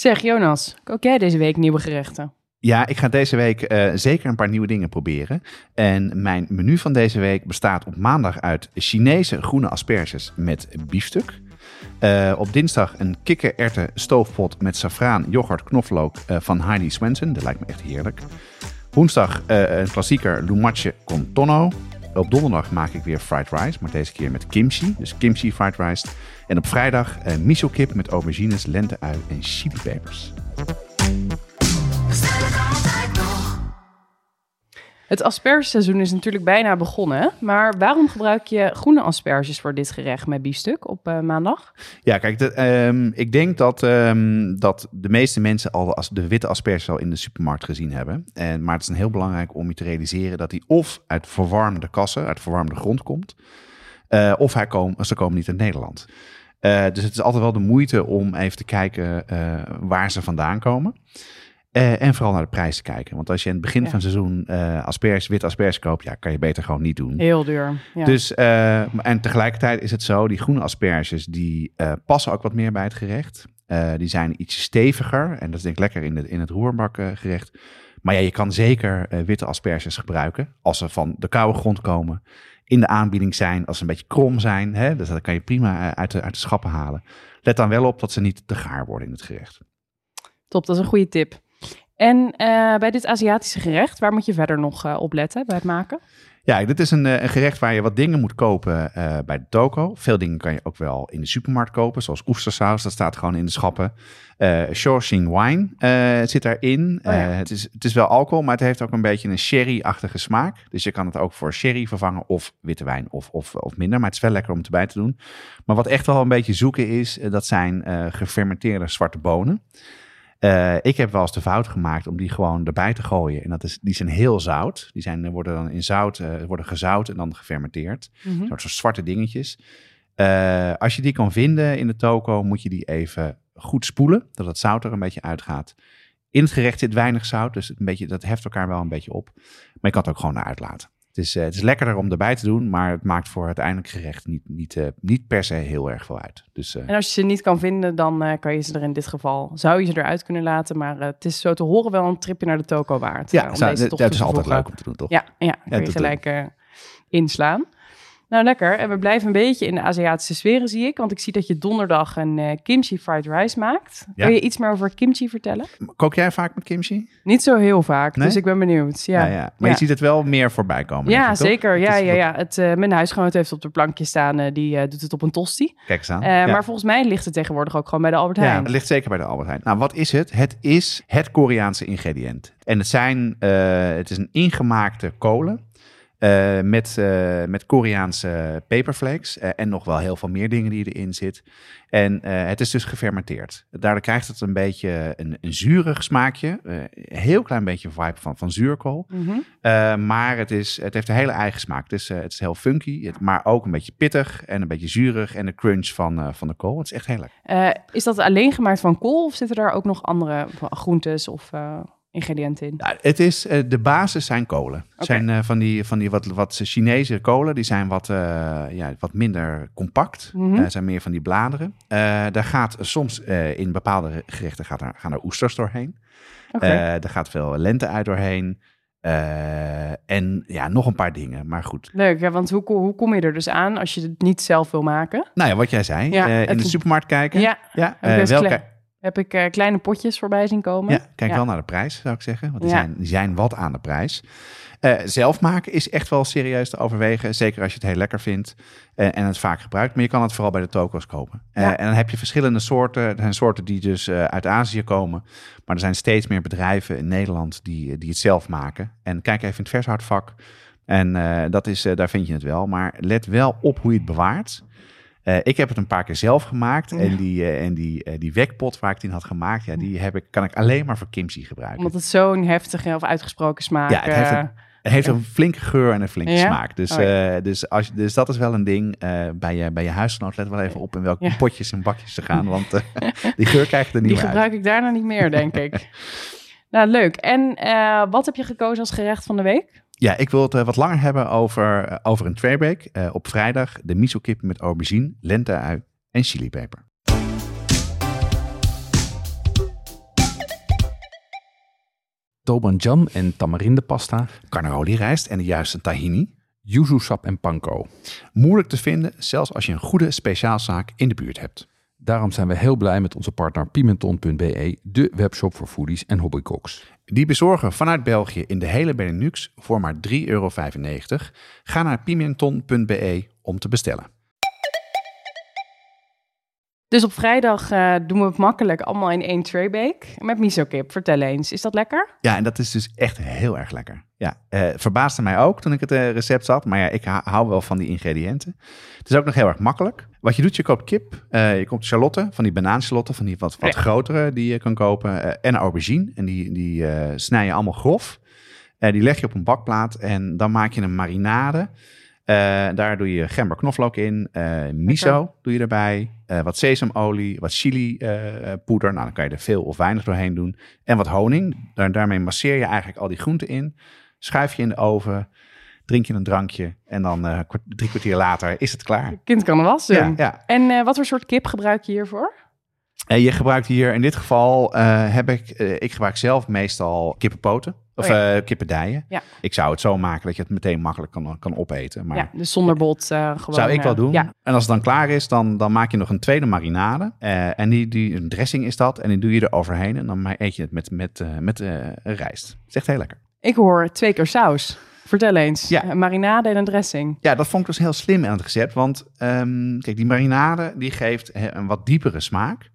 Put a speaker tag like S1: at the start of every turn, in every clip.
S1: Zeg Jonas, kook jij deze week nieuwe gerechten?
S2: Ja, ik ga deze week uh, zeker een paar nieuwe dingen proberen. En mijn menu van deze week bestaat op maandag uit Chinese groene asperges met biefstuk. Uh, op dinsdag een kikkererwten stoofpot met safraan, yoghurt, knoflook uh, van Heidi Swenson. Dat lijkt me echt heerlijk. Woensdag een klassieker lumatje con tonno. Op donderdag maak ik weer fried rice, maar deze keer met kimchi. Dus kimchi fried rice. En op vrijdag uh, miso kip met aubergines, lenteui en chilipepers.
S1: Het aspergeseizoen is natuurlijk bijna begonnen. Maar waarom gebruik je groene asperges voor dit gerecht met biefstuk op uh, maandag?
S2: Ja, kijk, de, um, ik denk dat, um, dat de meeste mensen al de, de, witte asperges al in de supermarkt gezien hebben. En, maar het is een heel belangrijk om je te realiseren dat die of uit verwarmde kassen, uit verwarmde grond komt. Uh, of hij kom, ze komen niet uit Nederland. Uh, dus het is altijd wel de moeite om even te kijken waar ze vandaan komen. Uh, en vooral naar de prijs te kijken. Want als je in het begin ja. van het seizoen uh, asperges, wit asperges koopt, ja, kan je beter gewoon niet doen.
S1: Heel duur.
S2: Ja. Dus, uh, en tegelijkertijd is het zo, die groene asperges, die passen ook wat meer bij het gerecht. die zijn iets steviger en dat is denk ik lekker in, het in het roerbakgerecht. Maar ja, je kan zeker witte asperges gebruiken als ze van de koude grond komen. In de aanbieding zijn, als ze een beetje krom zijn. Hè, dus dat kan je prima uit de, uit de schappen halen. Let dan wel op dat ze niet te gaar worden in het gerecht.
S1: Top, dat is een goede tip. En uh, bij dit Aziatische gerecht, waar moet je verder nog uh, op letten bij het maken?
S2: Ja, dit is een, een, gerecht waar je wat dingen moet kopen uh, bij de toko. Veel dingen kan je ook wel in de supermarkt kopen, zoals oestersaus. Dat staat gewoon in de schappen. Uh, wine zit daarin. Oh ja. het, is, het is wel alcohol, maar het heeft ook een beetje een sherry-achtige smaak. Dus je kan het ook voor sherry vervangen of witte wijn of, of, of minder. Maar het is wel lekker om het erbij te doen. Maar wat echt wel een beetje zoeken is, dat zijn gefermenteerde zwarte bonen. Uh, ik heb wel eens de fout gemaakt om die gewoon erbij te gooien. En dat is, die zijn heel zout. Die zijn, worden dan in zout, uh, worden gezout en dan gefermenteerd. Mm -hmm. Soort zwarte dingetjes. Uh, als je die kan vinden in de toko, moet je die even goed spoelen. Dat het zout er een beetje uitgaat. In het gerecht zit weinig zout, dus het een beetje, dat heft elkaar wel een beetje op. Maar je kan het ook gewoon eruit laten. Het is, uh, het is lekkerder om erbij te doen, maar het maakt voor het uiteindelijk gerecht niet, niet, uh, niet per se heel erg veel uit. Dus, uh,
S1: en als je ze niet kan vinden, dan kan je ze er in dit geval, zou je ze eruit kunnen laten. Maar het is zo te horen wel een tripje naar de toko waard.
S2: Ja, dat is altijd leuk om te doen, toch?
S1: Ja, ja, kun je gelijk inslaan. Nou, lekker. En we blijven een beetje in de Aziatische sferen, zie ik. Want ik zie dat je donderdag een uh, kimchi fried rice maakt. Ja. Wil je iets meer over kimchi vertellen?
S2: Kook jij vaak met kimchi?
S1: Niet zo heel vaak, nee? dus ik ben benieuwd. Ja,
S2: ja, ja. Maar je ziet het wel meer voorbij komen.
S1: Ja,
S2: ik,
S1: zeker. Ja, ja, ja. Het, uh, mijn huisgenoot heeft op de plankje staan. Uh, die doet het op een tosti.
S2: Kijk eens aan.
S1: Maar volgens mij ligt het tegenwoordig ook gewoon bij de Albert Heijn.
S2: Ja, het ligt zeker bij de Albert Heijn. Nou, wat is het? Het is het Koreaanse ingrediënt. En het, zijn, het is een ingemaakte kolen. Uh, met, uh, met Koreaanse peperflakes uh, en nog wel heel veel meer dingen die erin zit. En het is dus gefermenteerd. Daardoor krijgt het een beetje een, een zuurig smaakje. Een heel klein beetje vibe van, van zuurkool. Mm -hmm. maar het, is, het heeft een hele eigen smaak. Het is, het is heel funky, maar ook een beetje pittig en een beetje zuurig. En de crunch van, van de kool. Het is echt heel lekker.
S1: is dat alleen gemaakt van kool of zitten daar ook nog andere groentes of ingrediënten in?
S2: Ja, het is, uh, de basis zijn kolen. Okay. zijn uh, van die, van die wat, wat Chinese kolen. Die zijn wat, uh, ja, wat minder compact. Mm -hmm. zijn meer van die bladeren. daar gaat soms in bepaalde gerechten gaat er, gaan er oesters doorheen. Okay. er gaat veel lente uit doorheen. en ja, nog een paar dingen, maar goed.
S1: Leuk, ja, want hoe, hoe kom je er dus aan als je het niet zelf wil maken?
S2: Nou ja, wat jij zei, ja, in de supermarkt kijken.
S1: Ja,
S2: ja
S1: welke, heb ik uh, kleine potjes voorbij zien komen.
S2: Ja, kijk ja. wel naar de prijs, zou ik zeggen. Want die, ja. zijn, die zijn wat aan de prijs. Uh, zelf maken is echt wel serieus te overwegen. Zeker als je het heel lekker vindt uh, en het vaak gebruikt. Maar je kan het vooral bij de toko's kopen. Ja. En dan heb je verschillende soorten. Er zijn soorten die dus uit Azië komen. Maar er zijn steeds meer bedrijven in Nederland die, die het zelf maken. En kijk even in het vershoudvak. En dat is, daar vind je het wel. Maar let wel op hoe je het bewaart. Uh, ik heb het een paar keer zelf gemaakt. Ja. En, die, uh, en die, uh, die wekpot waar ik die had gemaakt, ja, die heb ik, kan ik alleen maar voor kimchi gebruiken.
S1: Omdat het zo'n heftige of uitgesproken smaak
S2: Ja, het heeft een, het heeft een flinke geur en een flinke ja? smaak. Dus, oh, dus, als, dus dat is wel een ding bij, je, bij je huisgenoot. Let wel even op in welke potjes en bakjes ze gaan. Want die geur krijg je er niet
S1: Die gebruik ik daarna niet meer, denk ik. nou, leuk. En wat heb je gekozen als gerecht van de week?
S2: Ja, ik wil het eh, wat langer hebben over, eh, over een traybreak. Uh, eh, op vrijdag de miso-kip met aubergine, lente-ui en chilipeper.
S3: Tobanjam en tamarindepasta.
S2: Carnaroli rijst en de juiste tahini.
S3: Yuzu sap en panko.
S2: Moeilijk te vinden, zelfs als je een goede speciaalzaak in de buurt hebt.
S3: Daarom zijn we heel blij met onze partner Pimenton.be, de webshop voor foodies en hobbycooks.
S2: Die bezorgen vanuit België in de hele Benelux voor maar 3,95 euro. Ga naar pimenton.be om te bestellen.
S1: Dus op vrijdag uh, doen we het makkelijk allemaal in één traybake met miso kip. Vertel eens, is dat lekker?
S2: Ja, en dat is dus echt heel erg lekker. Ja, uh, verbaasde mij ook toen ik het uh, recept zat. Maar ja, ik hou wel van die ingrediënten. Het is ook nog heel erg makkelijk. Wat je doet, je koopt kip. je koopt charlotte, van die banaancharlotte, van die wat, wat ja. grotere die je kan kopen. en aubergine. En die, die snij je allemaal grof. die leg je op een bakplaat en dan maak je een marinade. Uh, daar doe je gember knoflook in, uh, miso doe je erbij, uh, wat sesamolie, wat chili poeder. Nou, dan kan je er veel of weinig doorheen doen. En wat honing. Daar, daarmee masseer je eigenlijk al die groenten in. Schuif je in de oven, drink je een drankje en dan drie kwartier later is het klaar.
S1: kind kan er was doen. Ja, ja. En wat voor soort kip gebruik je hiervoor?
S2: Je gebruikt hier in dit geval, heb ik, ik gebruik zelf meestal kippenpoten. Of oh ja. uh, kippendijen. Ja. Ik zou het zo maken dat je het meteen makkelijk kan, kan opeten. Maar
S1: ja, dus zonder bot uh, gewoon.
S2: Zou ik wel doen. Ja. En als het dan klaar is, dan, dan maak je nog een tweede marinade. Uh, en die, die, een dressing is dat. En die doe je er overheen. En dan eet je het met, met, met rijst. Het is echt heel lekker.
S1: Ik hoor twee keer saus. Vertel eens. Ja. Een marinade en een dressing.
S2: Ja, dat vond ik dus heel slim aan het recept. Want um, kijk, die marinade die geeft een wat diepere smaak.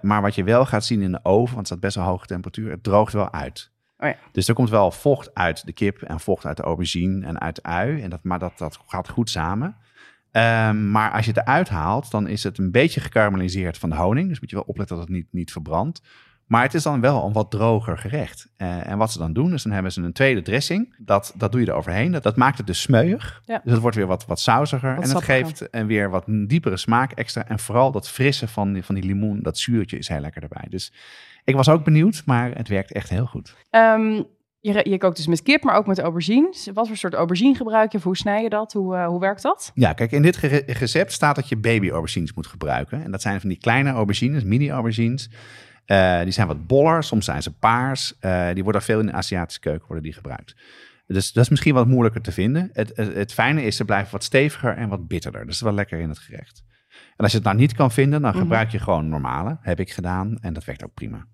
S2: maar wat je wel gaat zien in de oven, want het staat best wel hoge temperatuur, het droogt wel uit. Oh. Dus er komt wel vocht uit de kip en vocht uit de aubergine en uit de ui. En dat, maar dat, dat gaat goed samen. Um, maar als je het eruit haalt, dan is het een beetje gekarameliseerd van de honing. Dus moet je wel opletten dat het niet, niet verbrandt. Maar het is dan wel een wat droger gerecht. Uh, en wat ze dan doen, is dan hebben ze een tweede dressing. Dat, dat doe je er overheen. Dat, dat maakt het dus smeuig. Ja. Dus het wordt weer wat, wat sausiger. Wat en het geeft en weer wat diepere smaak extra. En vooral dat frisse van die, van die limoen, dat zuurtje is heel lekker erbij. Dus ik was ook benieuwd, maar het werkt echt heel goed.
S1: Um, je, je kookt dus met kip, maar ook met aubergines. Wat voor soort aubergine gebruik je? Of hoe snij je dat? Hoe, uh, hoe werkt dat?
S2: Ja, kijk, in dit recept staat dat je baby aubergines moet gebruiken. En dat zijn van die kleine aubergines, mini aubergines. Uh, die zijn wat boller, soms zijn ze paars. Uh, die worden veel in de Aziatische keuken worden die gebruikt. Dus dat is misschien wat moeilijker te vinden. Het, het, het, fijne is, ze blijven wat steviger en wat bitterder. Dus dat is wel lekker in het gerecht. En als je het nou niet kan vinden, dan mhm. gebruik je gewoon normale. Heb ik gedaan en dat werkt ook prima.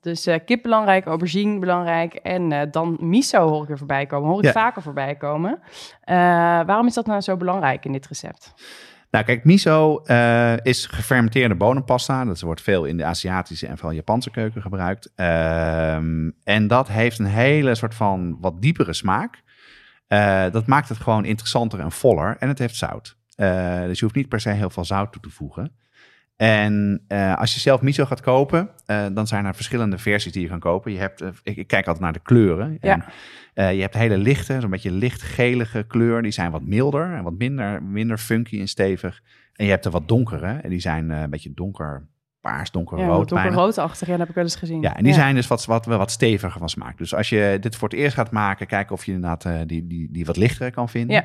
S1: Dus uh, kip belangrijk, aubergine belangrijk en uh, dan miso hoor ik er voorbij komen. Hoor ik vaker voorbij komen. Uh, waarom is dat nou zo belangrijk in dit recept?
S2: Nou kijk, miso is gefermenteerde bonenpasta. Dat wordt veel in de Aziatische en vooral Japanse keuken gebruikt. Ehm, en dat heeft een hele soort van wat diepere smaak. dat maakt het gewoon interessanter en voller. En het heeft zout. dus je hoeft niet per se heel veel zout toe te voegen. En uh, als je zelf miso gaat kopen, uh, dan zijn er verschillende versies die je kan kopen. Je hebt, uh, ik, ik, kijk altijd naar de kleuren. Ja. En, je hebt hele lichte, zo'n beetje lichtgelige kleur. Die zijn wat milder en wat minder, minder funky en stevig. En je hebt de wat donkere. En die zijn een beetje donker paars, donkerrood.
S1: Ja, donkerroodachtig, ja, dat heb ik wel eens gezien.
S2: Ja, en die zijn dus wat, wat, wat steviger van smaak. Dus als je dit voor het eerst gaat maken, kijken of je inderdaad die, die, die wat lichtere kan vinden. Ja.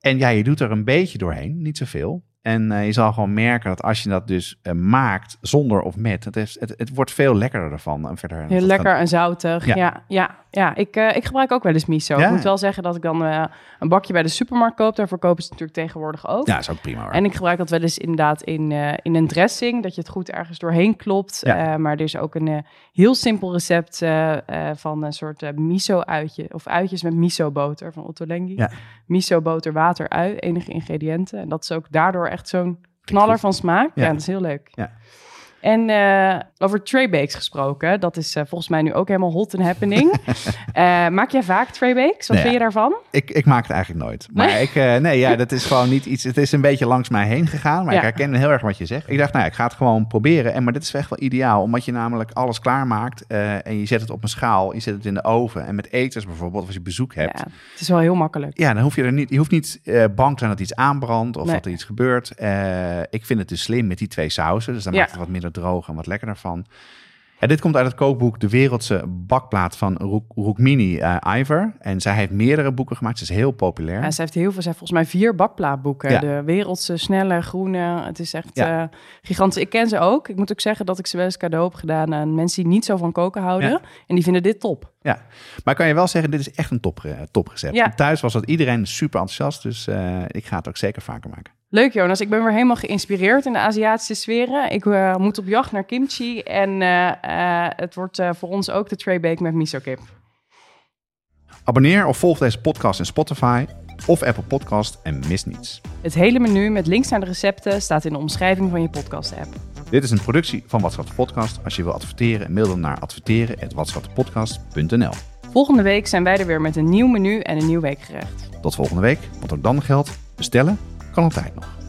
S2: En ja, je doet er een beetje doorheen, niet zoveel. En uh, je zal gewoon merken dat als je dat dus uh, maakt zonder of met, het, is, het, het wordt veel lekkerder ervan. En verder,
S1: Heel lekker en zoutig. Ja, ja, ja, ja. Ik, uh, ik gebruik ook wel eens miso. Ja. Ik moet wel zeggen dat ik dan een bakje bij de supermarkt koop. Daarvoor kopen ze natuurlijk tegenwoordig ook.
S2: Ja, is ook prima. Hoor.
S1: En ik gebruik dat wel eens inderdaad in, in een dressing, dat je het goed ergens doorheen klopt. Ja. maar er is ook een heel simpel recept van een soort miso-uitje, of uitjes met miso-boter van Otto Lengi. Ja. Miso-boter, water, ui, enige ingrediënten. En dat is ook daardoor echt zo'n knaller van smaak. Ja. dat is heel leuk. Ja. En uh, over traybakes gesproken, dat is uh, volgens mij nu ook helemaal hot and happening. uh, maak jij vaak traybakes? Wat vind je daarvan?
S2: Ik, ik maak het eigenlijk nooit. Maar nee? ik, nee, ja, dat is gewoon niet iets. Het is een beetje langs mij heen gegaan, maar ja. ik herken heel erg wat je zegt. Ik dacht, nou, ja, ik ga het gewoon proberen. En maar dit is echt wel ideaal, omdat je namelijk alles klaarmaakt en je zet het op een schaal, je zet het in de oven. En met eters bijvoorbeeld, als je bezoek hebt. Ja,
S1: het is wel heel makkelijk.
S2: Ja, dan hoef je er niet. Je hoeft niet bang te zijn dat iets aanbrandt of nee. dat er iets gebeurt. ik vind het dus slim met die twee sausen, dus dan maakt het wat minder droog en wat lekkerder van. Ja, dit komt uit het kookboek De Wereldse Bakplaat van Ruk Rukmini uh, Iver. En zij heeft meerdere boeken gemaakt. Ze is heel populair.
S1: Ja, ze heeft heel veel. Ze heeft volgens mij vier bakplaatboeken.
S2: Ja.
S1: De Wereldse Snelle Groene. Het is echt
S2: Ja.
S1: eh, gigantisch. Ik ken ze ook. Ik moet ook zeggen dat ik ze wel eens cadeau heb gedaan aan mensen die niet zo van koken houden.
S2: Ja.
S1: En die vinden dit top.
S2: Ja, maar kan je wel zeggen, dit is echt een top, eh, toprecept.
S1: Ja.
S2: Thuis was dat iedereen super enthousiast, dus eh, ik ga het ook zeker vaker maken.
S1: Leuk Jonas, ik ben weer helemaal geïnspireerd in de Aziatische sferen. Ik eh, moet op jacht naar kimchi en eh, eh, het wordt voor ons ook de tray bake met miso kip.
S2: Abonneer of volg deze podcast in Spotify of Apple Podcast en mis niets.
S1: Het hele menu met links naar de recepten staat in de omschrijving van je podcast app.
S2: Dit is een productie van Watschat de Podcast. Als je wil adverteren, mail dan naar adverteren.watschatdepodcast.nl.
S1: Volgende week zijn wij er weer met een nieuw menu en een nieuw weekgerecht.
S2: Tot volgende week. Wat ook dan geldt, bestellen kan altijd nog.